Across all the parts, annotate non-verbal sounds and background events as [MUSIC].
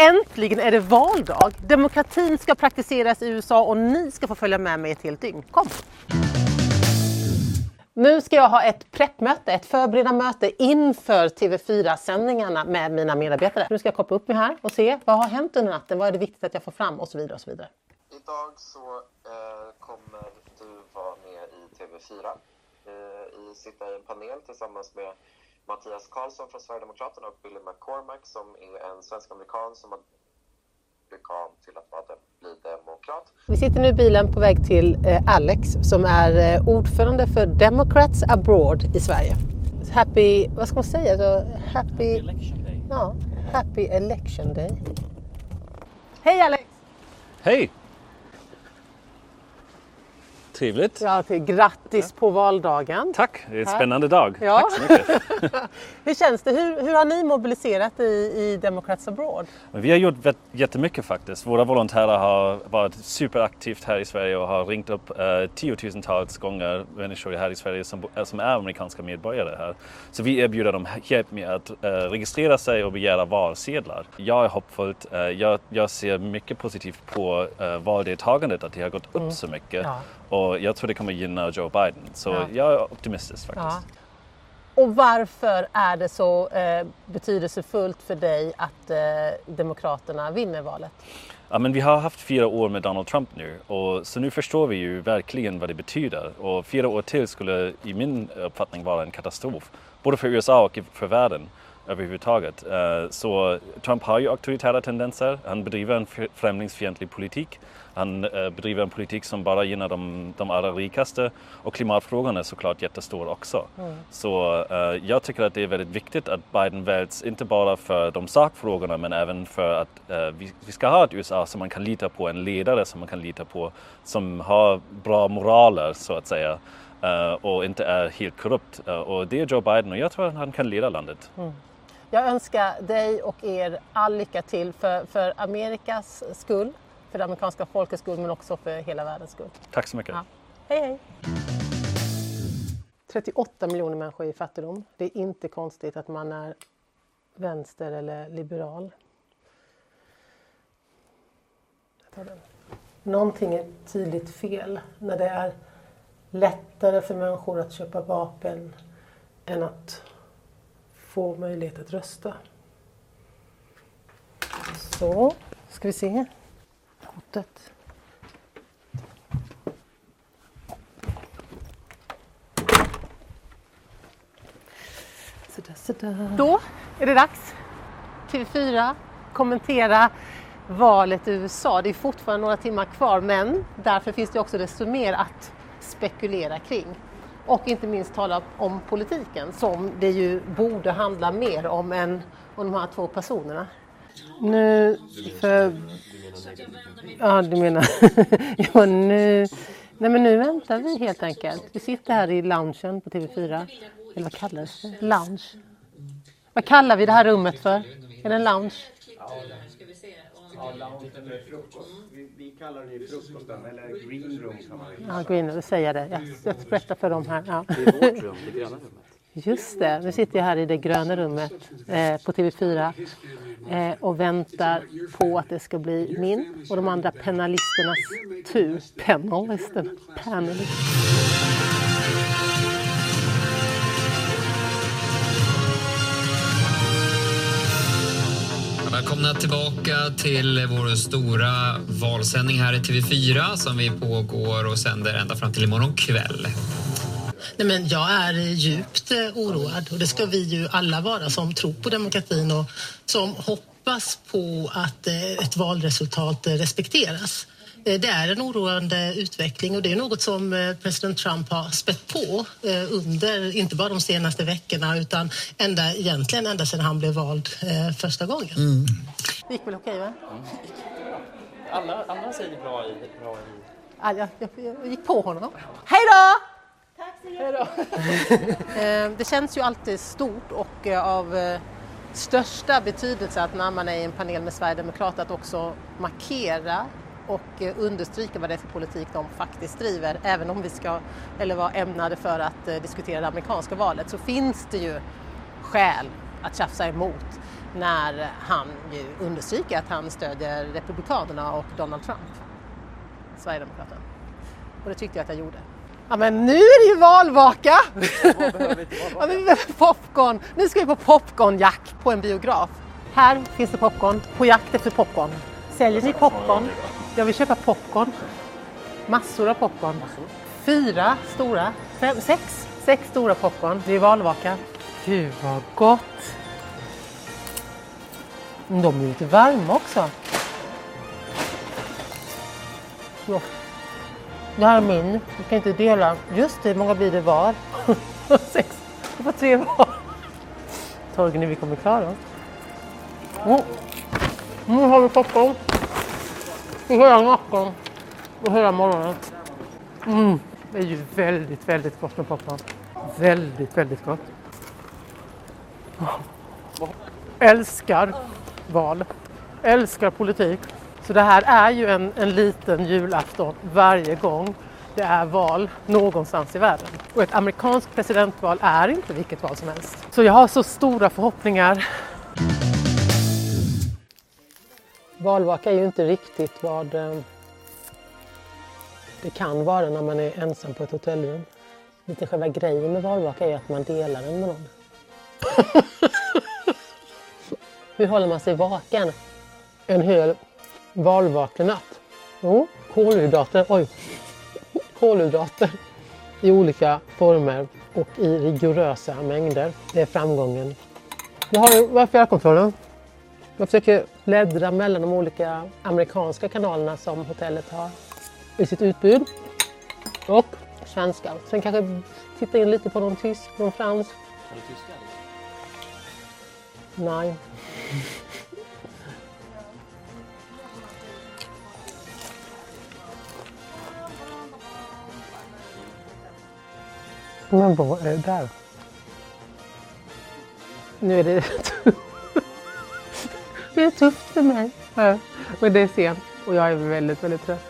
Äntligen är det valdag! Demokratin ska praktiseras i USA och ni ska få följa med mig ett helt dygn. Kom! Nu ska jag ha ett preppmöte, ett förberedande möte inför TV4-sändningarna med mina medarbetare. Nu ska jag koppla upp mig här och se vad har hänt under natten, vad är det viktigt att jag får fram och så vidare. Och så vidare. Idag så eh, kommer du vara med i TV4. Eh, i, sitta i en panel tillsammans med Mattias Karlsson från Sverigedemokraterna och Billy McCormack som är en svensk-amerikan som har republikan till att vara dem, bli demokrat. Vi sitter nu i bilen på väg till eh, Alex som är eh, ordförande för Democrats Abroad i Sverige. Happy, vad ska man säga? Så, happy, Election day. ja, happy election day. Hej Alex! Hej! Trevligt. Ja, till, grattis på valdagen. Tack, det är en spännande dag. Ja. Tack så mycket. [LAUGHS] [LAUGHS] Hur känns det? Hur, hur har ni mobiliserat i, i Democrats Abroad? Vi har gjort jättemycket faktiskt. Våra volontärer har varit superaktivt här i Sverige och har ringt upp eh, tiotusentals gånger människor här i Sverige som, eh, som är amerikanska medborgare här. Så vi erbjuder dem hjälp med att eh, registrera sig och begära valsedlar. Jag är hoppfull. Eh, jag, jag ser mycket positivt på eh, valdeltagandet, att det har gått upp så mycket. Ja. Och jag tror det kommer gynna Joe Biden. Så Ja. jag är optimistisk faktiskt. Ja. Och varför är det så eh, betydelsefullt för dig att eh, Demokraterna vinner valet? Ja, men vi har haft fyra år med Donald Trump nu och så nu förstår vi ju verkligen vad det betyder. Och fyra år till skulle i min uppfattning vara en katastrof. Både för USA och för världen överhuvudtaget. Eh, Så Trump har ju auktoritära tendenser. Han bedriver en fr- främlingsfientlig politik. Han eh, bedriver en politik som bara gynnar de, de allra rikaste. Och klimatfrågan är såklart jättestor också. Så eh, jag tycker att det är väldigt viktigt att Biden väljs, inte bara för de sakfrågorna men även för att vi, vi ska ha ett USA som man kan lita på, en ledare som man kan lita på, som har bra moraler så att säga. och inte är helt korrupt. Och det är Joe Biden och jag tror att han kan leda landet. Jag önskar dig och er all lycka till för, för Amerikas skull, för det amerikanska folkets skull men också för hela världens skull. Tack så mycket. Ja. Hej hej! 38 miljoner människor i fattigdom. Det är inte konstigt att man är vänster eller liberal. Någonting är tydligt fel när det är lättare för människor att köpa vapen än att få möjlighet att rösta. Så, ska vi se. Kortet. Då är det dags. TV4 kommentera valet i USA. Det är fortfarande några timmar kvar men därför finns det också desto mer att spekulera kring. Och inte minst tala om politiken som det ju borde handla mer om än om de här två personerna. Nu för... Ja, du menar... [LAUGHS] ja, nu... Nej, men nu väntar vi helt enkelt. Vi sitter här i loungen på TV4. Eller vad kallas det? Lounge. Vad kallar vi det här rummet för? Är det en lounge? Ja, lounge eller frukost. Kallar ju frukosten, eller green room kan man ju Ja, in och säga det. Jag, jag berättar för dem här. Ja. Det är vårt rum, det gröna rummet. Just det, nu sitter jag här i det gröna rummet eh, på TV4 eh, och väntar på att det ska bli min och de andra panelisternas tur. Panelisten. Panelist. Välkomna tillbaka till vår stora valsändning här i TV4 som vi pågår och sänder ända fram till imorgon kväll. Nej, men jag är djupt eh, oroad och det ska vi ju alla vara som tror på demokratin och som hoppas på att eh, ett valresultat eh, respekteras. Eh, Det är en oroande utveckling och det är något som eh, president Trump har spett på eh, under, inte bara de senaste veckorna utan ända, egentligen ända sedan han blev vald första gången. Det gick väl okej va? Alla, alla säger bra i... Bra i... Ja, jag, jag, jag gick på honom. Hej då! Hej då! [LAUGHS] Det känns ju alltid stort och av största betydelse att när man är i en panel med Sverigedemokrater att också markera och eh, understryka vad det är för politik de faktiskt driver. Även om vi ska, eller var ämnade för att eh, diskutera det amerikanska valet, så finns det ju skäl att tjafsa emot. när han ju understryker att han stödjer Republikanerna och Donald Trump, Sverigedemokraterna. Och det tyckte jag att jag gjorde. Ja men nu är det ju valvaka! [LAUGHS] [LAUGHS] ja, men vi behöver popcorn. Nu ska vi på popcornjakt på en biograf. Här finns det popcorn, på jakt efter popcorn. Säljer ni popcorn? Jag vill köpa popcorn. Massor av popcorn. Fyra stora, fem, sex, sex stora popcorn. Det är valvaka. Gud vad gott! De är lite varma också. Ja. Det här är min. Vi kan inte dela. Just det, hur många blir det var? [LAUGHS] Sex. Det var tre var. Torgny, vi kommer klara oss. Mm. Nu har vi popcorn. I hela natten och hela morgonen. Mm. Det är ju väldigt, väldigt gott med popcorn. Väldigt, väldigt gott. Älskar val. Älskar politik. Så det här är ju en, en liten julafton varje gång det är val någonstans i världen. Och ett amerikanskt presidentval är inte vilket val som helst. Så jag har så stora förhoppningar. Valvaka är ju inte riktigt vad eh, det kan vara när man är ensam på ett hotellrum. Lite själva grejen med valvaka är att man delar den med någon. [LAUGHS] Hur håller man sig vaken en hel valvaken natt? Jo, kolhydrater, oj, kolhydrater i olika former och i rigorösa mängder. Det är framgången. Jag har, är fjärrkontrollen? Jag försöker bläddra mellan de olika amerikanska kanalerna som hotellet har i sitt utbud och svenska. Sen kanske titta in lite på någon tysk, någon fransk. Har du tyska? Nej. Men vad är det där? Nu är det [LAUGHS] Det är tufft för mig. Men det är sent och jag är väldigt, väldigt trött.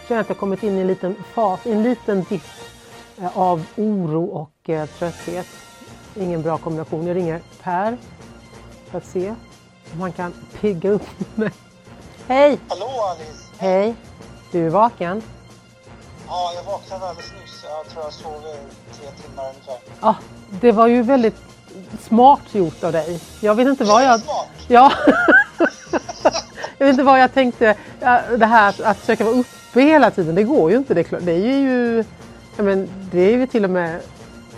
Jag känner att jag kommit in i en liten fas, en liten dipp eh, av oro och eh, trötthet. Ingen bra kombination. Jag ringer Per för att se om han kan pigga upp [LAUGHS] mig. Hej! Hallå Alice! Hej! Du är vaken? Ja, jag vaknade alldeles nyss. Jag tror jag sov i tre timmar ungefär. Ja, det var ju väldigt smart gjort av dig. Jag vet inte vad jag... smart? Ja. [LAUGHS] jag vet inte vad jag tänkte. Det här att, att försöka vara uppe hela tiden, det går ju inte. Det är, klart. det är ju... Ja, men det är ju till och med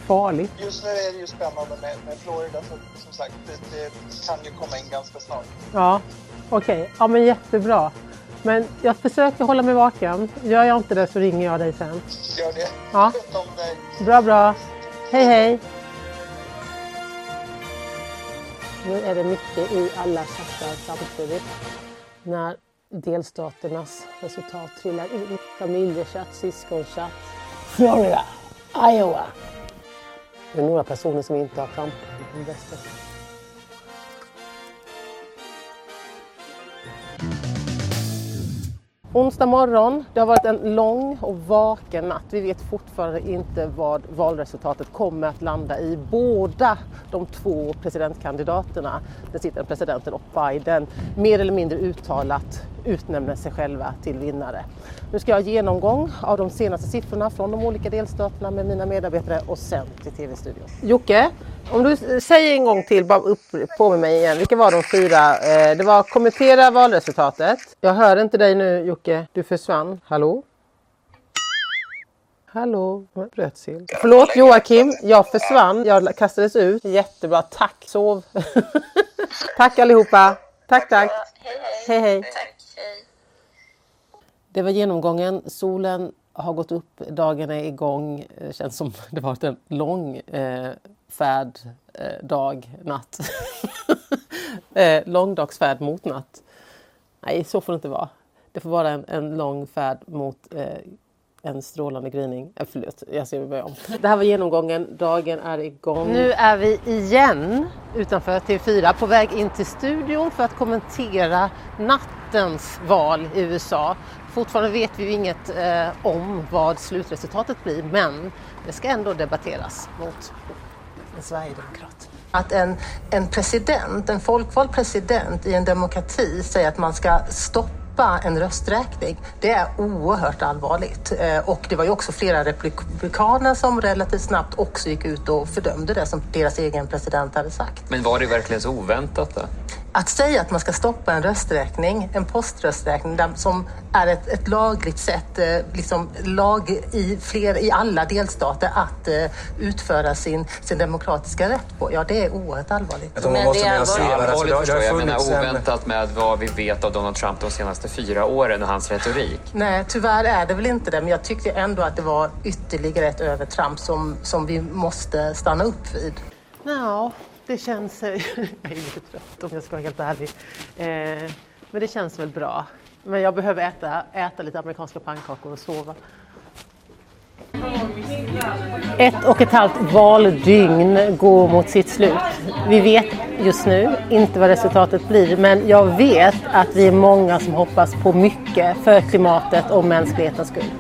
farligt. Just nu är det ju spännande med, med Florida. För, som sagt, det, det kan ju komma in ganska snart. Ja, okej. Ja, men jättebra. Men jag försöker hålla mig vaken. Gör jag inte det så ringer jag dig sen. Gör det. Ja. Sköt om dig. Bra, bra. Hej, hej. Nu är det mycket i alla chattar samtidigt. När delstaternas resultat trillar in. Familjechatt, syskonchatt. Florida, Iowa. Det är några personer som inte har Trump. Den bästa. Onsdag morgon. Det har varit en lång och vaken natt. Vi vet fortfarande inte vad valresultatet kommer att landa i. Båda de två presidentkandidaterna, den sittande presidenten och Biden, mer eller mindre uttalat utnämner sig själva till vinnare. Nu ska jag ha genomgång av de senaste siffrorna från de olika delstaterna med mina medarbetare och sen till TV-studion. Jocke, om du säger en gång till, bara upp på med mig igen. Vilka var de fyra? Eh, Det var kommentera valresultatet. Jag hör inte dig nu Jocke, du försvann. Hallå? Hallå? Brötsill. Förlåt Joakim, jag försvann. Jag kastades ut. Jättebra, tack. Sov. [LAUGHS] tack allihopa. Tack, tack. Hej, hej. Det var genomgången. Solen har gått upp, dagen är igång. Det känns som [LAUGHS] det varit en lång eh, färd, eh, dag, natt. [LAUGHS] eh, färd mot natt. Nej, så får det inte vara. Det får vara en, en lång färd mot eh, en strålande gryning. Eh, förlåt, jag ser mig börja om. Det här var genomgången, dagen är igång. Nu är vi igen utanför TV4 på väg in till studion för att kommentera nattens val i USA. Fortfarande vet vi ju inget eh, om vad slutresultatet blir men det ska ändå debatteras mot en sverigedemokrat. Att en, en president, en folkvald president i en demokrati säger att man ska stoppa en rösträkning, det är oerhört allvarligt. Eh, och det var ju också flera republikaner som relativt snabbt också gick ut och fördömde det som deras egen president hade sagt. Men var det verkligen så oväntat då? Att säga att man ska stoppa en rösträkning, en poströsträkning som är ett, ett lagligt sätt, eh, liksom lag i, fler, i alla delstater att uh, utföra sin, sin demokratiska rätt på, ja det är oerhört allvarligt. Men det är allvarligt förstår jag. Jag menar oväntat med vad vi vet av Donald Trump de senaste fyra åren och hans retorik. Nej, tyvärr är det väl inte det, men jag tyckte ändå att det var ytterligare ett övertramp som, som vi måste stanna upp vid. Ja, det känns... [LAUGHS] Jag är lite trött om jag ska vara helt ärlig. Eh, men det känns väl bra. Men jag behöver äta, äta lite amerikanska pannkakor och sova. Ett och ett halvt valdygn går mot sitt slut. Vi vet just nu inte vad resultatet blir men jag vet att vi är många som hoppas på mycket för klimatet och mänsklighetens skull.